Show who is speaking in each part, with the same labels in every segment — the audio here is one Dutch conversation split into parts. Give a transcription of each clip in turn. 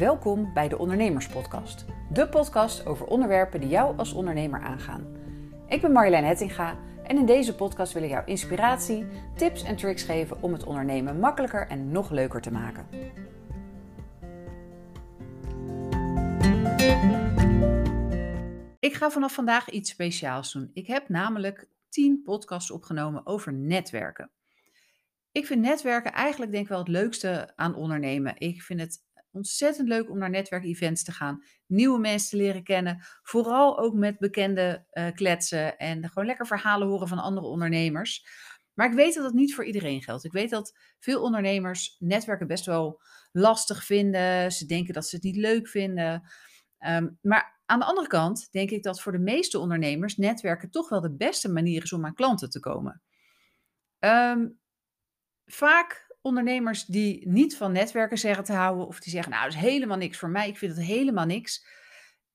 Speaker 1: Welkom bij de Ondernemerspodcast. De podcast over onderwerpen die jou als ondernemer aangaan. Ik ben Marjolein Hettinga en in deze podcast wil ik jou inspiratie, tips en tricks geven om het ondernemen makkelijker en nog leuker te maken. Ik ga vanaf vandaag iets speciaals doen. Ik heb namelijk 10 podcasts opgenomen over netwerken. Ik vind netwerken eigenlijk denk ik wel het leukste aan ondernemen. Ik vind het ontzettend leuk om naar netwerkevents te gaan, nieuwe mensen leren kennen, vooral ook met bekende uh, kletsen en gewoon lekker verhalen horen van andere ondernemers. Maar ik weet dat dat niet voor iedereen geldt. Ik weet dat veel ondernemers netwerken best wel lastig vinden. Ze denken dat ze het niet leuk vinden. Ehm, maar aan de andere kant denk ik dat voor de meeste ondernemers netwerken toch wel de beste manier is om aan klanten te komen. Um, vaak ondernemers die niet van netwerken zeggen te houden, of die zeggen, nou, dat is helemaal niks voor mij, ik vind het helemaal niks.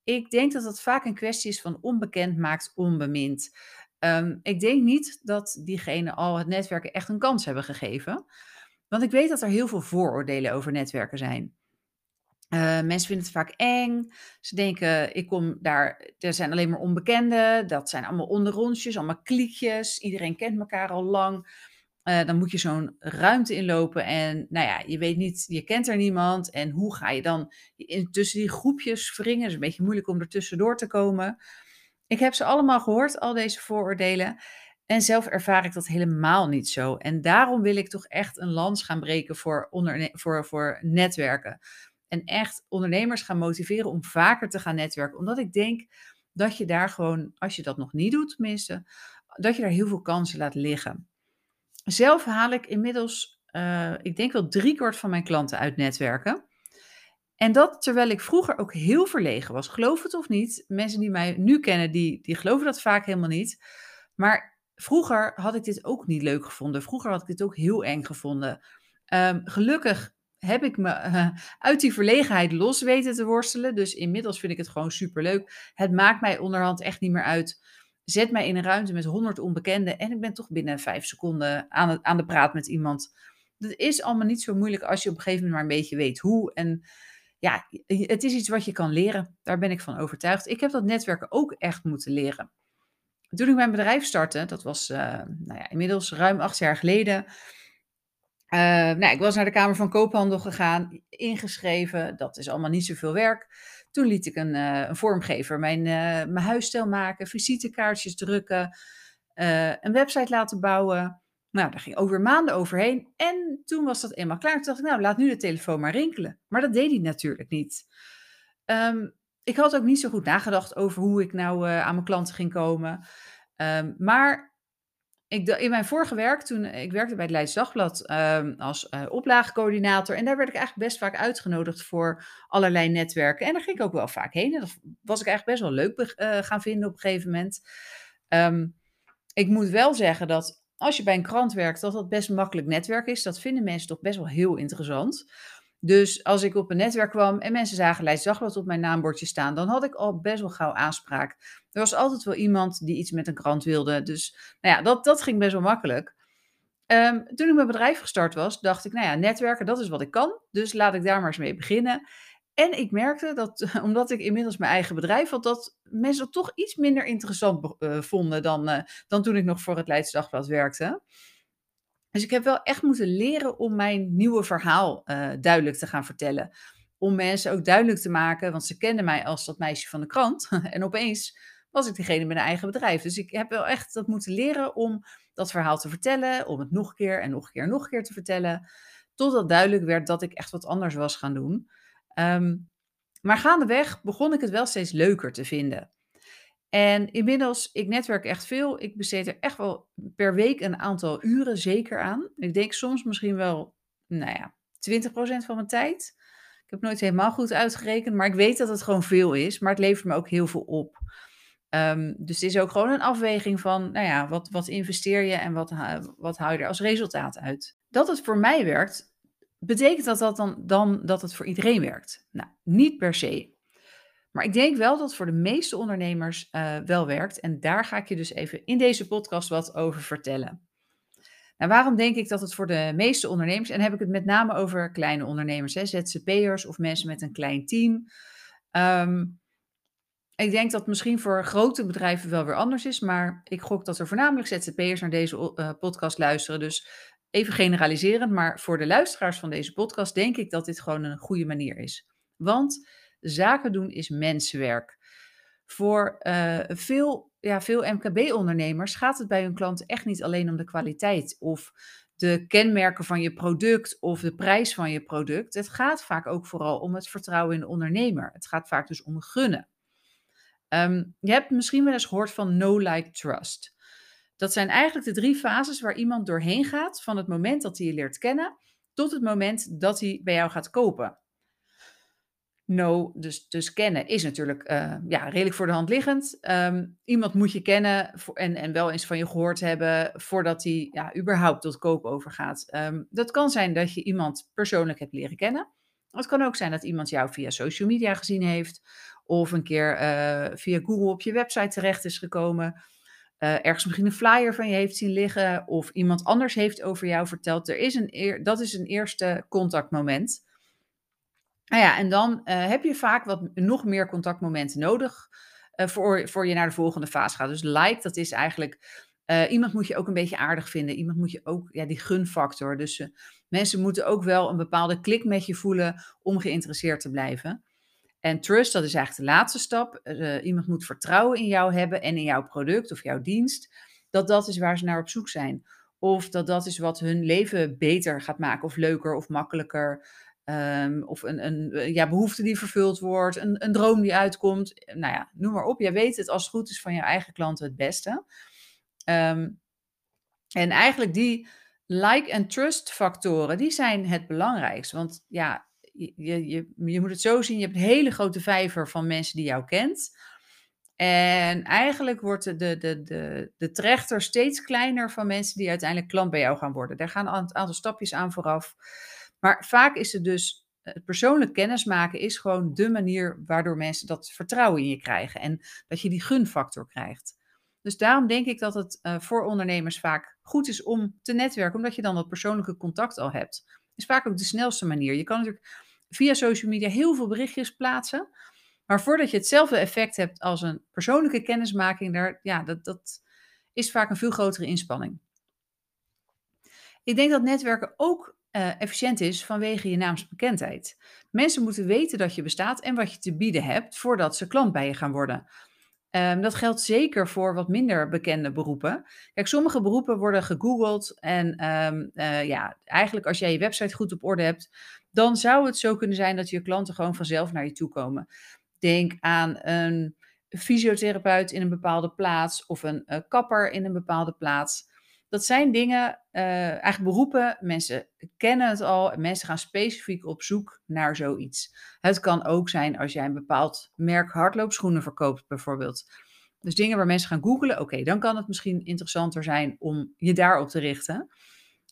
Speaker 1: Ik denk dat dat vaak een kwestie is van onbekend maakt onbemind. Um, ik denk niet dat diegene al het netwerken echt een kans hebben gegeven. Want ik weet dat er heel veel vooroordelen over netwerken zijn. Uh, mensen vinden het vaak eng. Ze denken, ik kom daar, er zijn alleen maar onbekenden. Dat zijn allemaal onderrondjes, allemaal kliekjes. Iedereen kent elkaar al lang. Uh, dan moet je zo'n ruimte inlopen en nou ja, je weet niet, je kent er niemand. En hoe ga je dan tussen die groepjes wringen? Het is een beetje moeilijk om er tussendoor te komen. Ik heb ze allemaal gehoord, al deze vooroordelen. En zelf ervaar ik dat helemaal niet zo. En daarom wil ik toch echt een lans gaan breken voor, voor, voor netwerken. En echt ondernemers gaan motiveren om vaker te gaan netwerken. Omdat ik denk dat je daar gewoon, als je dat nog niet doet tenminste, dat je daar heel veel kansen laat liggen. Zelf haal ik inmiddels, uh, ik denk wel driekwart van mijn klanten uit netwerken. En dat terwijl ik vroeger ook heel verlegen was. Geloof het of niet, mensen die mij nu kennen, die, die geloven dat vaak helemaal niet. Maar vroeger had ik dit ook niet leuk gevonden. Vroeger had ik dit ook heel eng gevonden. Um, gelukkig heb ik me uh, uit die verlegenheid los weten te worstelen. Dus inmiddels vind ik het gewoon superleuk. Het maakt mij onderhand echt niet meer uit zet mij in een ruimte met honderd onbekenden en ik ben toch binnen vijf seconden aan, het, aan de praat met iemand. Dat is allemaal niet zo moeilijk als je op een gegeven moment maar een beetje weet hoe. En ja, het is iets wat je kan leren. Daar ben ik van overtuigd. Ik heb dat netwerken ook echt moeten leren. Toen ik mijn bedrijf startte, dat was uh, nou ja, inmiddels ruim acht jaar geleden. Uh, nou, ik was naar de Kamer van Koophandel gegaan, ingeschreven. Dat is allemaal niet zoveel werk. Toen liet ik een, een vormgever mijn, uh, mijn huisstijl maken, visitekaartjes drukken, uh, een website laten bouwen. Nou, daar ging over maanden overheen. En toen was dat eenmaal klaar. Toen dacht ik, nou, laat nu de telefoon maar rinkelen. Maar dat deed hij natuurlijk niet. Um, ik had ook niet zo goed nagedacht over hoe ik nou aan mijn klanten ging komen. Um, maar ik, in mijn vorige werk, toen ik werkte bij het Leids Dagblad um, als uh, oplaagcoördinator. En daar werd ik eigenlijk best vaak uitgenodigd voor allerlei netwerken. En daar ging ik ook wel vaak heen. En dat was ik eigenlijk best wel leuk uh, gaan vinden op een gegeven moment. Um, ik moet wel zeggen dat als je bij een krant werkt, dat dat best makkelijk netwerk is. Dat vinden mensen toch best wel heel interessant. Dus als ik op een netwerk kwam en mensen zagen Leids Dagblad op mijn naambordje staan, dan had ik al best wel gauw aanspraak. Er was altijd wel iemand die iets met een krant wilde. Dus nou ja, dat, dat ging best wel makkelijk. Um, toen ik mijn bedrijf gestart was, dacht ik, nou ja, netwerken, dat is wat ik kan. Dus laat ik daar maar eens mee beginnen. En ik merkte dat, omdat ik inmiddels mijn eigen bedrijf had, dat mensen dat toch iets minder interessant uh, vonden dan, uh, dan toen ik nog voor het Leids Dagblad werkte. Dus ik heb wel echt moeten leren om mijn nieuwe verhaal uh, duidelijk te gaan vertellen. Om mensen ook duidelijk te maken, want ze kenden mij als dat meisje van de krant. en opeens was ik degene met een eigen bedrijf. Dus ik heb wel echt dat moeten leren om dat verhaal te vertellen, om het nog een keer en nog een keer en nog een keer te vertellen. Totdat duidelijk werd dat ik echt wat anders was gaan doen. Um, maar gaandeweg begon ik het wel steeds leuker te vinden. En inmiddels, ik netwerk echt veel. Ik besteed er echt wel per week een aantal uren zeker aan. Ik denk soms misschien wel, nou ja, 20% van mijn tijd. Ik heb nooit helemaal goed uitgerekend, maar ik weet dat het gewoon veel is. Maar het levert me ook heel veel op. Um, dus het is ook gewoon een afweging van, nou ja, wat, wat investeer je en wat, wat hou je er als resultaat uit? Dat het voor mij werkt, betekent dat dat dan, dan dat het voor iedereen werkt? Nou, niet per se. Maar ik denk wel dat het voor de meeste ondernemers uh, wel werkt. En daar ga ik je dus even in deze podcast wat over vertellen. Nou, waarom denk ik dat het voor de meeste ondernemers, en heb ik het met name over kleine ondernemers, hè, ZZP'ers of mensen met een klein team. Ehm, ik denk dat het misschien voor grote bedrijven wel weer anders is, maar ik gok dat er voornamelijk ZZP'ers naar deze uh, podcast luisteren. Dus even generaliserend, maar voor de luisteraars van deze podcast denk ik dat dit gewoon een goede manier is. Want zaken doen is mensenwerk. Voor uh, veel, ja, veel MKB-ondernemers gaat het bij hun klanten echt niet alleen om de kwaliteit of de kenmerken van je product of de prijs van je product. Het gaat vaak ook vooral om het vertrouwen in de ondernemer. Het gaat vaak dus om gunnen. Um, je hebt misschien wel eens gehoord van no like trust. Dat zijn eigenlijk de drie fases waar iemand doorheen gaat van het moment dat hij je leert kennen tot het moment dat hij bij jou gaat kopen. Dus, dus kennen is natuurlijk uh, ja, redelijk voor de hand liggend. Um, iemand moet je kennen en, en wel eens van je gehoord hebben voordat hij ja, überhaupt tot koop overgaat. Um, dat kan zijn dat je iemand persoonlijk hebt leren kennen. Het kan ook zijn dat iemand jou via social media gezien heeft of een keer uh, via Google op je website terecht is gekomen. Uh, ergens misschien een flyer van je heeft zien liggen. Of iemand anders heeft over jou verteld. Er is een dat is een eerste contactmoment. Nou ja, en dan uh, heb je vaak wat nog meer contactmomenten nodig. voor, voor je naar de volgende fase gaat. Dus like, dat is eigenlijk. iemand moet je ook een beetje aardig vinden. Iemand moet je ook. Ja, die gunfactor. Dus mensen moeten ook wel een bepaalde klik met je voelen. om geïnteresseerd te blijven. En trust, dat is eigenlijk de laatste stap. Iemand moet vertrouwen in jou hebben en in jouw product of jouw dienst. Dat dat is waar ze naar op zoek zijn. Of dat dat is wat hun leven beter gaat maken of leuker of makkelijker. Um, of een, een eh, ja, behoefte die vervuld wordt, een, een droom die uitkomt. Nou ja, noem maar op. Jij weet het als het goed is van je eigen klanten het beste. Um, en eigenlijk die like- en trust factoren, die zijn het belangrijkst. Want ja, je, je, je moet het zo zien, je hebt een hele grote vijver van mensen die jou kent. En eigenlijk wordt de, de, de, de, de trechter steeds kleiner van mensen die uiteindelijk klant bij jou gaan worden. Daar gaan een aantal stapjes aan vooraf. Maar vaak is het dus, het persoonlijk kennismaken is gewoon de manier waardoor mensen dat vertrouwen in je krijgen. En dat je die gunfactor krijgt. Dus daarom denk ik dat het uh, voor ondernemers vaak goed is om te netwerken, omdat je dan dat persoonlijke contact al hebt. Is vaak ook de snelste manier. Je kan natuurlijk via social media heel veel berichtjes plaatsen. Maar voordat je hetzelfde effect hebt als een persoonlijke kennismaking, daar, ja, dat, dat is vaak een veel grotere inspanning. Ik denk dat netwerken ook uh, efficiënt is vanwege je naamsbekendheid. Mensen moeten weten dat je bestaat en wat je te bieden hebt voordat ze klant bij je gaan worden. Um, dat geldt zeker voor wat minder bekende beroepen. Kijk, sommige beroepen worden gegoogeld en um, uh, ja, eigenlijk als jij je website goed op orde hebt, dan zou het zo kunnen zijn dat je klanten gewoon vanzelf naar je toe komen. Denk aan een fysiotherapeut in een bepaalde plaats of een uh, kapper in een bepaalde plaats. Dat zijn dingen, uh, eigenlijk beroepen, mensen kennen het al en mensen gaan specifiek op zoek naar zoiets. Het kan ook zijn als jij een bepaald merk hardloopschoenen verkoopt, bijvoorbeeld. Dus dingen waar mensen gaan googlen, oké, dan kan het misschien interessanter zijn om je daarop te richten.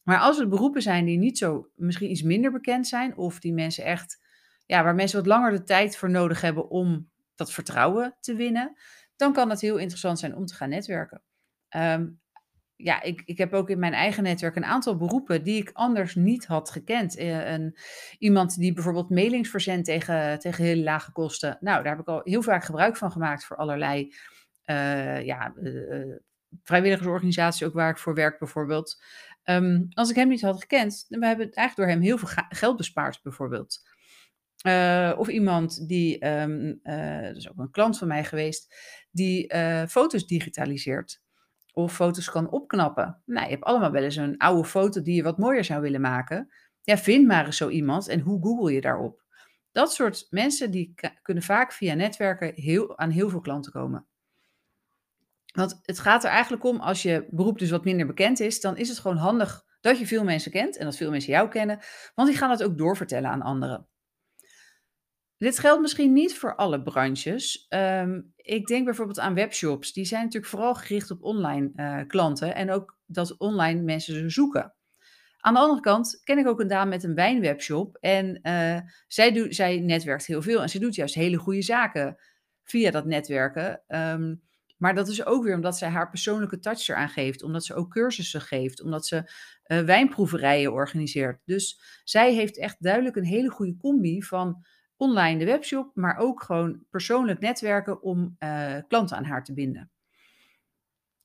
Speaker 1: Maar als het beroepen zijn die niet zo, misschien iets minder bekend zijn, of die mensen echt, ja, waar mensen wat langer de tijd voor nodig hebben om dat vertrouwen te winnen, dan kan het heel interessant zijn om te gaan netwerken. Um, ja, ik, ik heb ook in mijn eigen netwerk een aantal beroepen die ik anders niet had gekend. Uh, een, iemand die bijvoorbeeld mailings verzendt tegen, tegen hele lage kosten. Nou, daar heb ik al heel vaak gebruik van gemaakt voor allerlei uh, ja, uh, vrijwilligersorganisaties, ook waar ik voor werk bijvoorbeeld. Um, als ik hem niet had gekend, dan hebben we eigenlijk door hem heel veel geld bespaard, bijvoorbeeld. Of iemand die, um, dat is ook een klant van mij geweest, die foto's digitaliseert. Of foto's kan opknappen. Nou, je hebt allemaal wel eens een oude foto die je wat mooier zou willen maken. Ja, vind maar eens zo iemand en hoe google je daarop? Dat soort mensen die kunnen vaak via netwerken heel, aan heel veel klanten komen. Want het gaat er eigenlijk om, als je beroep dus wat minder bekend is, dan is het gewoon handig dat je veel mensen kent en dat veel mensen jou kennen, want die gaan het ook doorvertellen aan anderen. Dit geldt misschien niet voor alle branches. Um, ik denk bijvoorbeeld aan webshops. Die zijn natuurlijk vooral gericht op online uh, klanten en ook dat online mensen ze zoeken. Aan de andere kant ken ik ook een dame met een wijnwebshop en uh, zij, doet, zij netwerkt heel veel en ze doet juist hele goede zaken via dat netwerken. Um, Maar dat is ook weer omdat zij haar persoonlijke touch eraan geeft, omdat ze ook cursussen geeft, omdat ze uh, wijnproeverijen organiseert. Dus zij heeft echt duidelijk een hele goede combi van online de webshop, maar ook gewoon persoonlijk netwerken om uh, klanten aan haar te binden.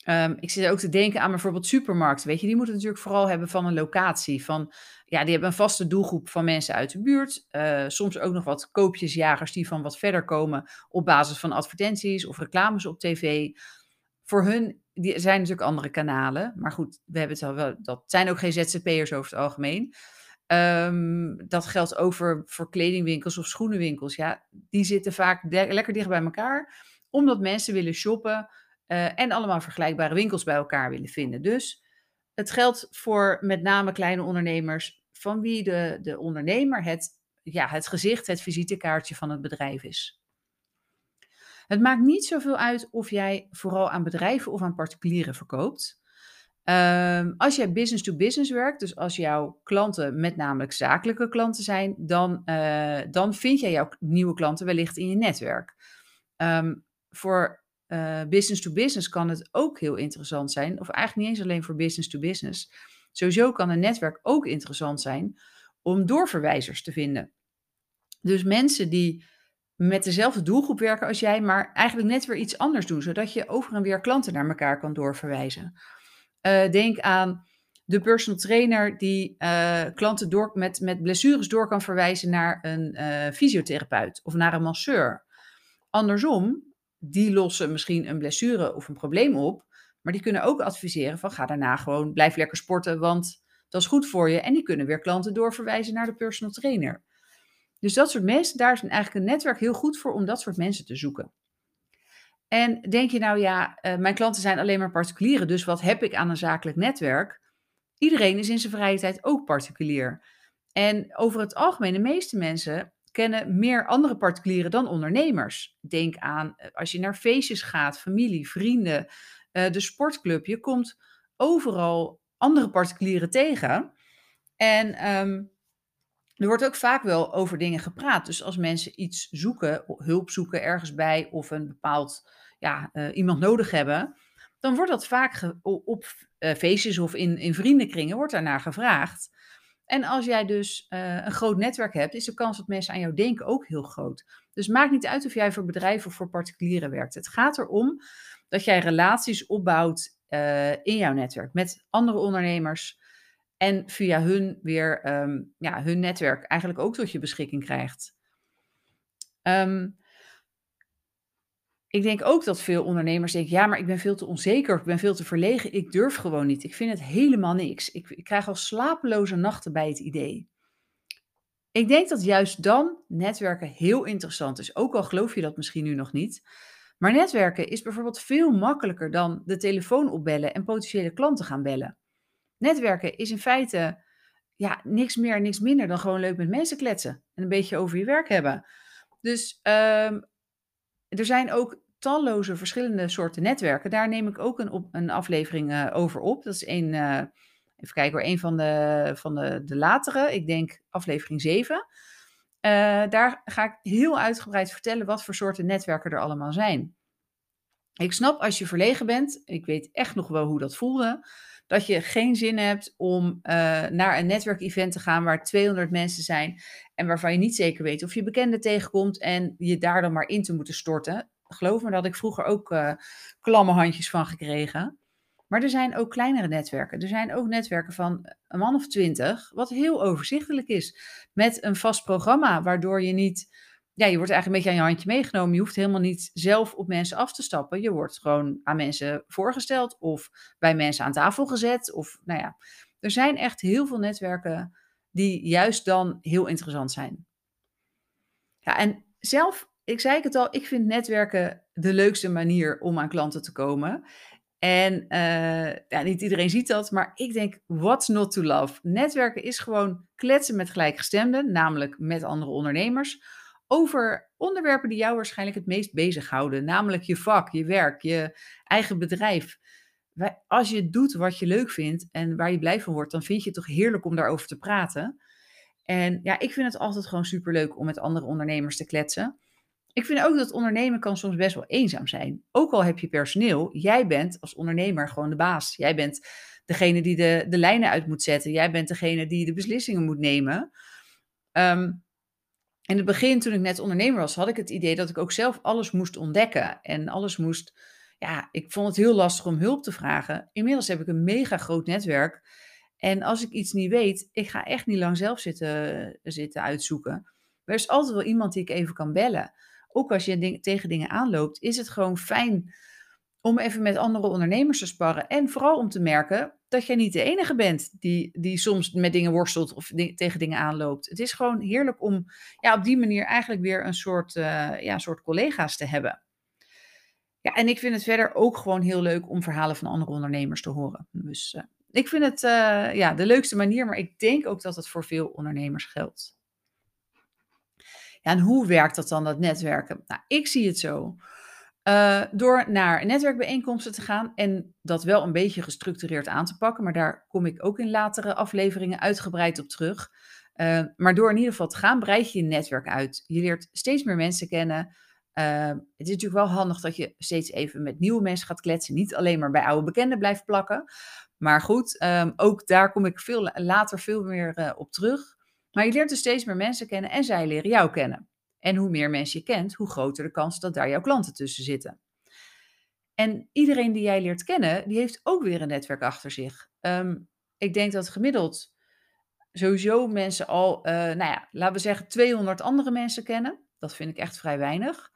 Speaker 1: Um, ik zit ook te denken aan bijvoorbeeld supermarkten. Weet je, die moeten natuurlijk vooral hebben van een locatie. Van, ja, die hebben een vaste doelgroep van mensen uit de buurt. Uh, soms ook nog wat koopjesjagers die van wat verder komen op basis van advertenties of reclames op tv. Voor hun die zijn natuurlijk andere kanalen. Maar goed, we hebben het al wel. Dat zijn ook geen ZZP'ers over het algemeen. Um, dat geldt ook voor, kledingwinkels of schoenenwinkels. Ja, die zitten vaak lekker dicht bij elkaar, omdat mensen willen shoppen uh, en allemaal vergelijkbare winkels bij elkaar willen vinden. Dus het geldt voor met name kleine ondernemers, van wie de, de ondernemer het, ja, het gezicht, het visitekaartje van het bedrijf is. Het maakt niet zoveel uit of jij vooral aan bedrijven of aan particulieren verkoopt. Um, als jij business to business werkt, dus als jouw klanten met namelijk zakelijke klanten zijn, dan, uh, dan vind jij jouw nieuwe klanten wellicht in je netwerk. Um, voor uh, business to business kan het ook heel interessant zijn, of eigenlijk niet eens alleen voor business to business. Sowieso kan een netwerk ook interessant zijn om doorverwijzers te vinden. Dus mensen die met dezelfde doelgroep werken als jij, maar eigenlijk net weer iets anders doen, zodat je over en weer klanten naar elkaar kan doorverwijzen. Uh, denk aan de personal trainer die uh, klanten door, met, met blessures door kan verwijzen naar een uh, fysiotherapeut of naar een masseur. Andersom, die lossen misschien een blessure of een probleem op, maar die kunnen ook adviseren van ga daarna gewoon, blijf lekker sporten, want dat is goed voor je. En die kunnen weer klanten doorverwijzen naar de personal trainer. Dus dat soort mensen, daar is eigenlijk een netwerk heel goed voor om dat soort mensen te zoeken. En denk je nou ja, uh, mijn klanten zijn alleen maar particulieren, dus wat heb ik aan een zakelijk netwerk? Iedereen is in zijn vrije tijd ook particulier. En over het algemeen, de meeste mensen kennen meer andere particulieren dan ondernemers. Denk aan eh, als je naar feestjes gaat, familie, vrienden, uh, de sportclub. Je komt overal andere particulieren tegen. En um, er wordt ook vaak wel over dingen gepraat. Dus als mensen iets zoeken, hulp zoeken ergens bij of een bepaald ja, uh, iemand nodig hebben, dan wordt dat vaak op uh, feestjes of in, in vriendenkringen wordt daarnaar gevraagd. En als jij dus uh, een groot netwerk hebt, is de kans dat mensen aan jou denken ook heel groot. Dus maakt niet uit of jij voor bedrijven of voor particulieren werkt. Het gaat erom dat jij relaties opbouwt in jouw netwerk met andere ondernemers, en via hun weer um, ja, hun netwerk eigenlijk ook tot je beschikking krijgt. Um, ik denk ook dat veel ondernemers denken: ja, maar ik ben veel te onzeker, ik ben veel te verlegen, ik durf gewoon niet. Ik vind het helemaal niks. Ik, ik krijg al slapeloze nachten bij het idee. Ik denk dat juist dan netwerken heel interessant is. Ook al geloof je dat misschien nu nog niet. Maar netwerken is bijvoorbeeld veel makkelijker dan de telefoon opbellen en potentiële klanten gaan bellen. Netwerken is in feite ja, niks meer, niks minder dan gewoon leuk met mensen kletsen en een beetje over je werk hebben. Dus um, er zijn ook talloze verschillende soorten netwerken. Daar neem ik ook een, een aflevering uh, over op. Dat is een, uh, even kijken hoor, een van de, van de, de latere, ik denk aflevering 7. Uh, daar ga ik heel uitgebreid vertellen wat voor soorten netwerken er allemaal zijn. Ik snap als je verlegen bent, ik weet echt nog wel hoe dat voelde dat je geen zin hebt om uh, naar een netwerkevent te gaan waar 200 mensen zijn en waarvan je niet zeker weet of je bekenden tegenkomt en je daar dan maar in te moeten storten. Geloof me, dat ik vroeger ook uh, klamme handjes van gekregen. Maar er zijn ook kleinere netwerken. Er zijn ook netwerken van een man of twintig, wat heel overzichtelijk is. Met een vast programma, waardoor je niet ja, je wordt eigenlijk een beetje aan je handje meegenomen. Je hoeft helemaal niet zelf op mensen af te stappen. Je wordt gewoon aan mensen voorgesteld of bij mensen aan tafel gezet. Of nou ja, er zijn echt heel veel netwerken die juist dan heel interessant zijn. Ja, en zelf, ik zei het al, ik vind netwerken de leukste manier om aan klanten te komen. En uh, ja, niet iedereen ziet dat, maar ik denk, what's not to love? Netwerken is gewoon kletsen met gelijkgestemden, namelijk met andere ondernemers over onderwerpen die jou waarschijnlijk het meest bezighouden, namelijk je vak, je werk, je eigen bedrijf. Als je doet wat je leuk vindt en waar je blij van wordt, dan vind je het toch heerlijk om daarover te praten. En ja, ik vind het altijd gewoon superleuk om met andere ondernemers te kletsen. Ik vind ook dat ondernemen kan soms best wel eenzaam zijn. Ook al heb je personeel, jij bent als ondernemer gewoon de baas. Jij bent degene die de, de lijnen uit moet zetten. Jij bent degene die de beslissingen moet nemen. Ehm, in het begin, toen ik net ondernemer was, had ik het idee dat ik ook zelf alles moest ontdekken. En alles moest. Ja, ik vond het heel lastig om hulp te vragen. Inmiddels heb ik een mega groot netwerk. En als ik iets niet weet, ik ga echt niet lang zelf zitten, zitten uitzoeken. Er is altijd wel iemand die ik even kan bellen. Ook als je tegen dingen aanloopt, is het gewoon fijn om even met andere ondernemers te sparren. En vooral om te merken dat jij niet de enige bent die, die soms met dingen worstelt of tegen dingen aanloopt. Het is gewoon heerlijk om ja, op die manier eigenlijk weer een soort, uh, ja, soort collega's te hebben. Ja, en ik vind het verder ook gewoon heel leuk om verhalen van andere ondernemers te horen. Dus uh, ik vind het uh, ja, de leukste manier, maar ik denk ook dat het voor veel ondernemers geldt. Ja, en hoe werkt dat dan, dat netwerken? Nou, ik zie het zo. Uh, door naar netwerkbijeenkomsten te gaan en dat wel een beetje gestructureerd aan te pakken, maar daar kom ik ook in latere afleveringen uitgebreid op terug. Uh, maar door in ieder geval te gaan, breid je je netwerk uit. Je leert steeds meer mensen kennen. Uh, het is natuurlijk wel handig dat je steeds even met nieuwe mensen gaat kletsen, niet alleen maar bij oude bekenden blijft plakken. Maar goed, um, ook daar kom ik veel later veel meer op terug. Maar je leert dus steeds meer mensen kennen en zij leren jou kennen. En hoe meer mensen je kent, hoe groter de kans dat daar jouw klanten tussen zitten. En iedereen die jij leert kennen, die heeft ook weer een netwerk achter zich. Um, ik denk dat gemiddeld sowieso mensen al, uh, nou ja, laten we zeggen 200 andere mensen kennen. Dat vind ik echt vrij weinig.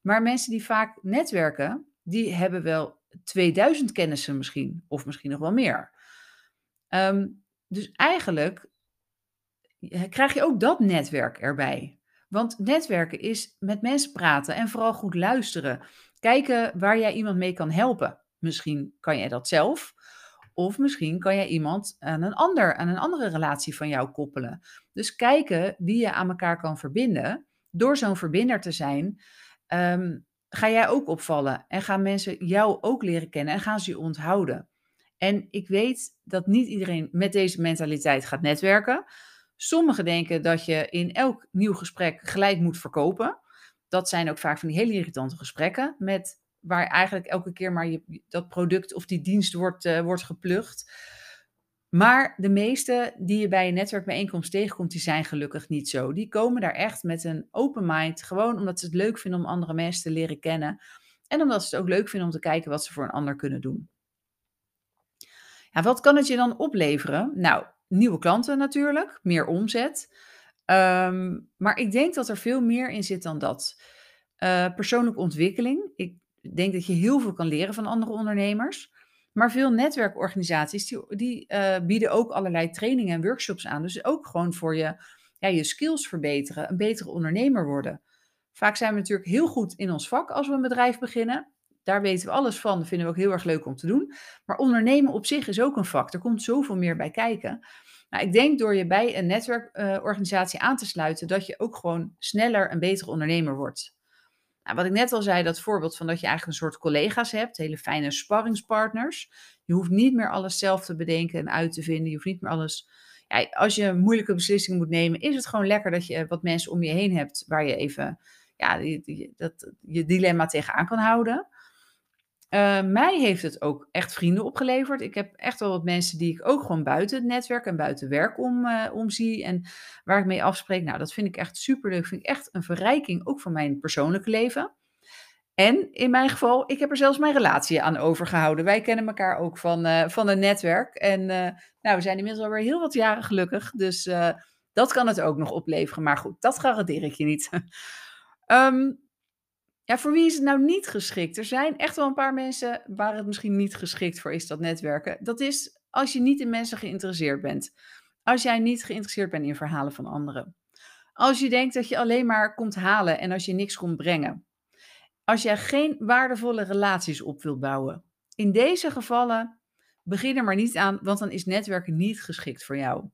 Speaker 1: Maar mensen die vaak netwerken, die hebben wel 2000 kennissen misschien, of misschien nog wel meer. Um, dus eigenlijk krijg je ook dat netwerk erbij. Want netwerken is met mensen praten en vooral goed luisteren. Kijken waar jij iemand mee kan helpen. Misschien kan jij dat zelf. Of misschien kan jij iemand aan een ander, aan een andere relatie van jou koppelen. Dus kijken wie je aan elkaar kan verbinden. Door zo'n verbinder te zijn, um, ga jij ook opvallen. En gaan mensen jou ook leren kennen en gaan ze je onthouden. En ik weet dat niet iedereen met deze mentaliteit gaat netwerken. Sommigen denken dat je in elk nieuw gesprek gelijk moet verkopen. Dat zijn ook vaak van die hele irritante gesprekken met waar eigenlijk elke keer maar je, dat product of die dienst wordt, uh, wordt geplucht. Maar de meeste die je bij een netwerkbijeenkomst tegenkomt, die zijn gelukkig niet zo. Die komen daar echt met een open mind, gewoon omdat ze het leuk vinden om andere mensen te leren kennen. En omdat ze het ook leuk vinden om te kijken wat ze voor een ander kunnen doen. Ja, wat kan het je dan opleveren? Nou, nieuwe klanten natuurlijk, meer omzet. Um, maar ik denk dat er veel meer in zit dan dat. Uh, persoonlijke ontwikkeling. Ik denk dat je heel veel kan leren van andere ondernemers. Maar veel netwerkorganisaties die, die uh, bieden ook allerlei trainingen en workshops aan. Dus ook gewoon voor je, ja, je skills verbeteren, een betere ondernemer worden. Vaak zijn we natuurlijk heel goed in ons vak als we een bedrijf beginnen. Daar weten we alles van. Dat vinden we ook heel erg leuk om te doen. Maar ondernemen op zich is ook een vak. Er komt zoveel meer bij kijken. Nou, ik denk door je bij een netwerkorganisatie aan te sluiten, dat je ook gewoon sneller een betere ondernemer wordt. Nou, wat ik net al zei, dat voorbeeld van dat je eigenlijk een soort collega's hebt, hele fijne sparringspartners. Je hoeft niet meer alles zelf te bedenken en uit te vinden. Je hoeft niet meer alles. Ja, als je een moeilijke beslissing moet nemen, is het gewoon lekker dat je wat mensen om je heen hebt waar je even ja, dat, je dilemma tegenaan kan houden. Uh, mij heeft het ook echt vrienden opgeleverd. Ik heb echt wel wat mensen die ik ook gewoon buiten het netwerk en buiten werk om, uh, om zie en waar ik mee afspreek. Nou, dat vind ik echt super leuk. Vind ik echt een verrijking ook van mijn persoonlijke leven. En in mijn geval, ik heb er zelfs mijn relatie aan overgehouden. Wij kennen elkaar ook van, uh, van een netwerk. En nou, we zijn inmiddels alweer heel wat jaren gelukkig. Dus dat kan het ook nog opleveren. Maar goed, dat garandeer ik je niet. um, Ja, voor wie is het nou niet geschikt? Er zijn echt wel een paar mensen waar het misschien niet geschikt voor is, dat netwerken. Dat is als je niet in mensen geïnteresseerd bent. Als jij niet geïnteresseerd bent in verhalen van anderen. Als je denkt dat je alleen maar komt halen en als je niks komt brengen. Als jij geen waardevolle relaties op wilt bouwen. In deze gevallen begin er maar niet aan, want dan is netwerken niet geschikt voor jou.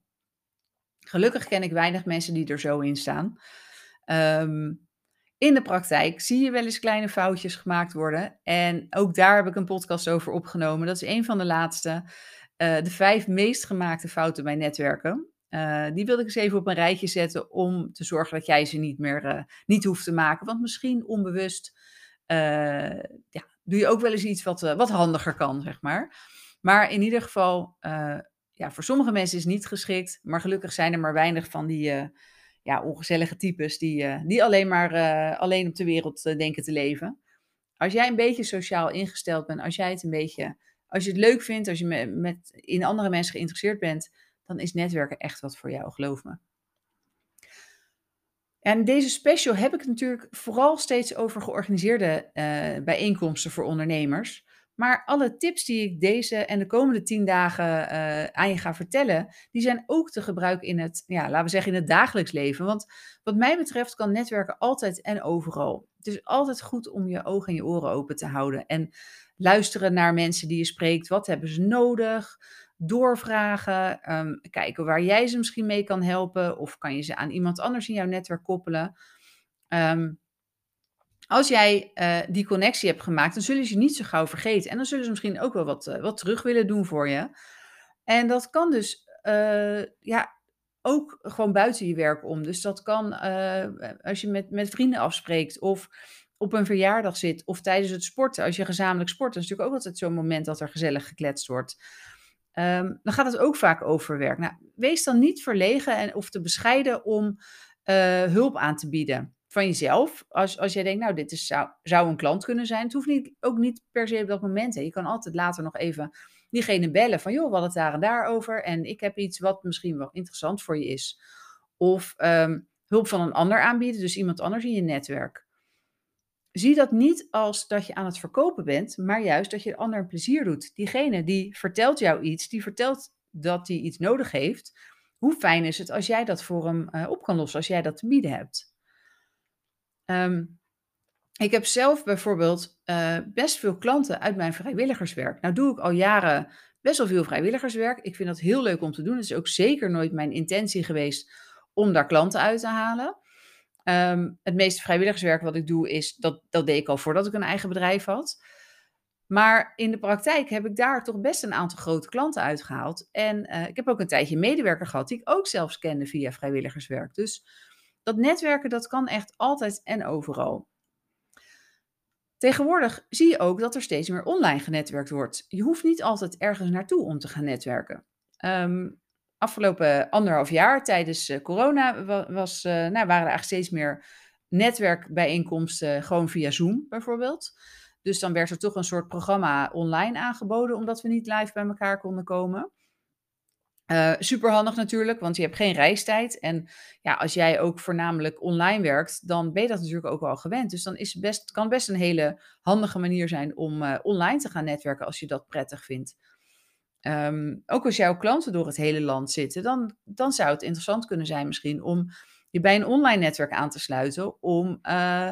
Speaker 1: Gelukkig ken ik weinig mensen die er zo in staan. Um, in de praktijk zie je wel eens kleine foutjes gemaakt worden. En ook daar heb ik een podcast over opgenomen. Dat is een van de laatste. Uh, de vijf meest gemaakte fouten bij netwerken. Uh, die wilde ik eens even op een rijtje zetten om te zorgen dat jij ze niet meer uh, niet hoeft te maken. Want misschien onbewust ja, doe je ook wel eens iets wat, wat handiger kan, zeg maar. Maar in ieder geval, ja, voor sommige mensen is het niet geschikt. Maar gelukkig zijn er maar weinig van die ja, ongezellige types die, die alleen maar alleen op de wereld denken te leven. Als jij een beetje sociaal ingesteld bent, als jij het een beetje, als je het leuk vindt, als je met, in andere mensen geïnteresseerd bent, dan is netwerken echt wat voor jou, geloof me. En deze special heb ik natuurlijk vooral steeds over georganiseerde bijeenkomsten voor ondernemers. Maar alle tips die ik deze en de komende tien dagen uh, aan je ga vertellen, die zijn ook te gebruiken in het, ja, laten we zeggen, in het dagelijks leven. Want wat mij betreft kan netwerken altijd en overal. Het is altijd goed om je ogen en je oren open te houden en luisteren naar mensen die je spreekt. Wat hebben ze nodig? doorvragen, um, kijken waar jij ze misschien mee kan helpen of kan je ze aan iemand anders in jouw netwerk koppelen. Um, als jij uh, die connectie hebt gemaakt, dan zullen ze je niet zo gauw vergeten en dan zullen ze misschien ook wel wat, uh, wat terug willen doen voor je. En dat kan dus uh, ja, ook gewoon buiten je werk om. Dus dat kan als je met, met vrienden afspreekt of op een verjaardag zit of tijdens het sporten. Als je gezamenlijk sport, dat is natuurlijk ook altijd zo'n moment dat er gezellig gekletst wordt. Um, dan gaat het ook vaak over werk. Nou, wees dan niet verlegen en, of te bescheiden om hulp aan te bieden van jezelf. Als, als jij denkt, nou, dit is, zou, zou een klant kunnen zijn. Het hoeft niet, ook niet per se op dat moment. Hè. Je kan altijd later nog even diegene bellen van, joh, hadden het daar en daar over. En ik heb iets wat misschien wel interessant voor je is. Of um, hulp van een ander aanbieden, dus iemand anders in je netwerk. Zie dat niet als dat je aan het verkopen bent, maar juist dat je de ander een plezier doet. Diegene die vertelt jou iets, die vertelt dat hij iets nodig heeft. Hoe fijn is het als jij dat voor hem uh, op kan lossen, als jij dat te bieden hebt? Um, ik heb zelf bijvoorbeeld uh, best veel klanten uit mijn vrijwilligerswerk. Nou doe ik al jaren best wel veel vrijwilligerswerk. Ik vind dat heel leuk om te doen. Het is ook zeker nooit mijn intentie geweest om daar klanten uit te halen. Um, het meeste vrijwilligerswerk wat ik doe is, dat, dat deed ik al voordat ik een eigen bedrijf had. Maar in de praktijk heb ik daar toch best een aantal grote klanten uitgehaald. En uh, ik heb ook een tijdje medewerker gehad die ik ook zelfs kende via vrijwilligerswerk. Dus dat netwerken, dat kan echt altijd en overal. Tegenwoordig zie je ook dat er steeds meer online genetwerkt wordt. Je hoeft niet altijd ergens naartoe om te gaan netwerken. Um, afgelopen anderhalf jaar tijdens uh, corona was, uh, nou, waren er eigenlijk steeds meer netwerkbijeenkomsten gewoon via Zoom bijvoorbeeld. Dus dan werd er toch een soort programma online aangeboden, omdat we niet live bij elkaar konden komen. Uh, super handig natuurlijk, want je hebt geen reistijd. En ja, als jij ook voornamelijk online werkt, dan ben je dat natuurlijk ook al gewend. Dus dan is best, kan best een hele handige manier zijn om uh, online te gaan netwerken als je dat prettig vindt. Um, ook als jouw klanten door het hele land zitten, dan, dan zou het interessant kunnen zijn misschien om je bij een online netwerk aan te sluiten. Om, uh,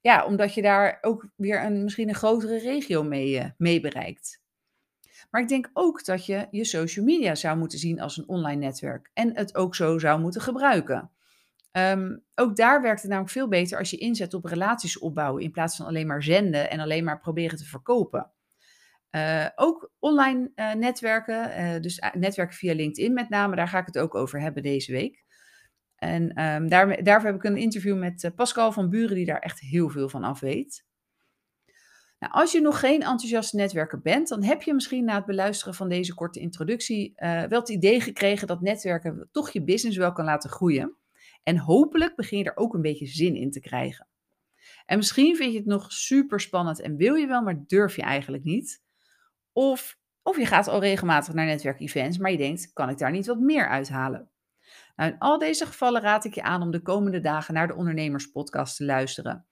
Speaker 1: ja, omdat je daar ook weer een, misschien een grotere regio mee, mee bereikt. Maar ik denk ook dat je je social media zou moeten zien als een online netwerk. En het ook zo zou moeten gebruiken. Um, ook daar werkt het namelijk veel beter als je inzet op relaties opbouwen. In plaats van alleen maar zenden en alleen maar proberen te verkopen. Uh, ook online uh, netwerken, uh, dus netwerken via LinkedIn met name, daar ga ik het ook over hebben deze week. En um, daar, daarvoor heb ik een interview met Pascal van Buren, die daar echt heel veel van af weet. Nou, als je nog geen enthousiaste netwerker bent, dan heb je misschien na het beluisteren van deze korte introductie wel het idee gekregen dat netwerken toch je business wel kan laten groeien. En hopelijk begin je er ook een beetje zin in te krijgen. En misschien vind je het nog super spannend en wil je wel, maar durf je eigenlijk niet. Of, of je gaat al regelmatig naar netwerkevents, maar je denkt, kan ik daar niet wat meer uithalen? Nou, in al deze gevallen raad ik je aan om de komende dagen naar de Ondernemerspodcast te luisteren.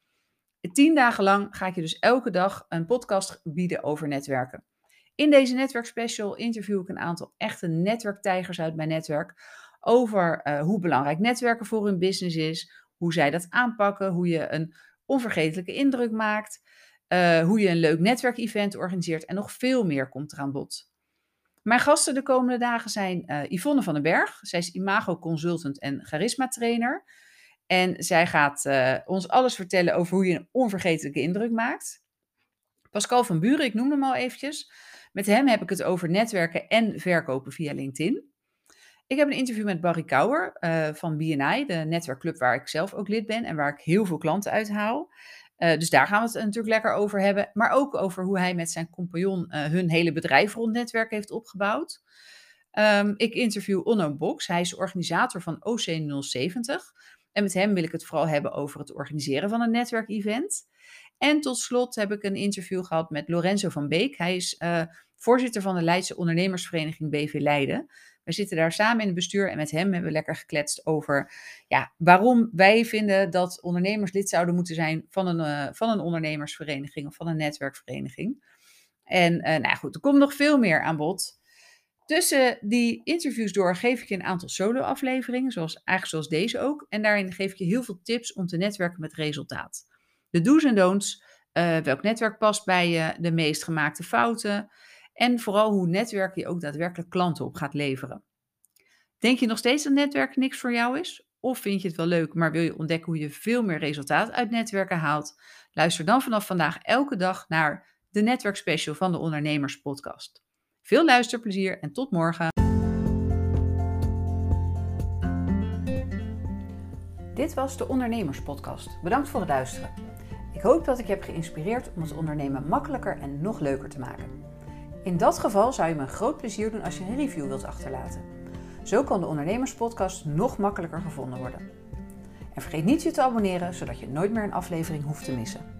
Speaker 1: Tien dagen lang ga ik je dus elke dag een podcast bieden over netwerken. In deze netwerkspecial interview ik een aantal echte netwerktijgers uit mijn netwerk over uh, hoe belangrijk netwerken voor hun business is, hoe zij dat aanpakken, hoe je een onvergetelijke indruk maakt, uh, hoe je een leuk netwerkevent organiseert en nog veel meer komt er aan bod. Mijn gasten de komende dagen zijn uh, Yvonne van den Berg. Zij is imago consultant en charisma trainer. En zij gaat uh, ons alles vertellen over hoe je een onvergetelijke indruk maakt. Pascal van Buren, ik noem hem al eventjes. Met hem heb ik het over netwerken en verkopen via LinkedIn. Ik heb een interview met Barry Kouwer uh, van BNI, de netwerkclub waar ik zelf ook lid ben en waar ik heel veel klanten uithaal. Uh, dus daar gaan we het natuurlijk lekker over hebben. Maar ook over hoe hij met zijn compagnon hun hele bedrijf rond netwerk heeft opgebouwd. Um, ik interview Onno Box. Hij is organisator van OC070. En met hem wil ik het vooral hebben over het organiseren van een netwerkevent. En tot slot heb ik een interview gehad met Lorenzo van Beek. Hij is uh, voorzitter van de Leidse ondernemersvereniging BV Leiden. We zitten daar samen in het bestuur en met hem hebben we lekker gekletst over ja, waarom wij vinden dat ondernemers lid zouden moeten zijn van een, uh, van een ondernemersvereniging of van een netwerkvereniging. En uh, nou goed, er komt nog veel meer aan bod. Tussen die interviews door geef ik je een aantal solo-afleveringen, zoals, eigenlijk zoals deze ook. En daarin geef ik je heel veel tips om te netwerken met resultaat. De do's en don'ts, uh, welk netwerk past bij je, de meest gemaakte fouten. En vooral hoe netwerken je ook daadwerkelijk klanten op gaat leveren. Denk je nog steeds dat netwerken niks voor jou is? Of vind je het wel leuk, maar wil je ontdekken hoe je veel meer resultaat uit netwerken haalt? Luister dan vanaf vandaag elke dag naar de Netwerkspecial van de Ondernemers Podcast. Veel luisterplezier en tot morgen. Dit was de Ondernemers Podcast. Bedankt voor het luisteren. Ik hoop dat ik heb geïnspireerd om het ondernemen makkelijker en nog leuker te maken. In dat geval zou je me een groot plezier doen als je een review wilt achterlaten. Zo kan de Ondernemerspodcast nog makkelijker gevonden worden. En vergeet niet je te abonneren, zodat je nooit meer een aflevering hoeft te missen.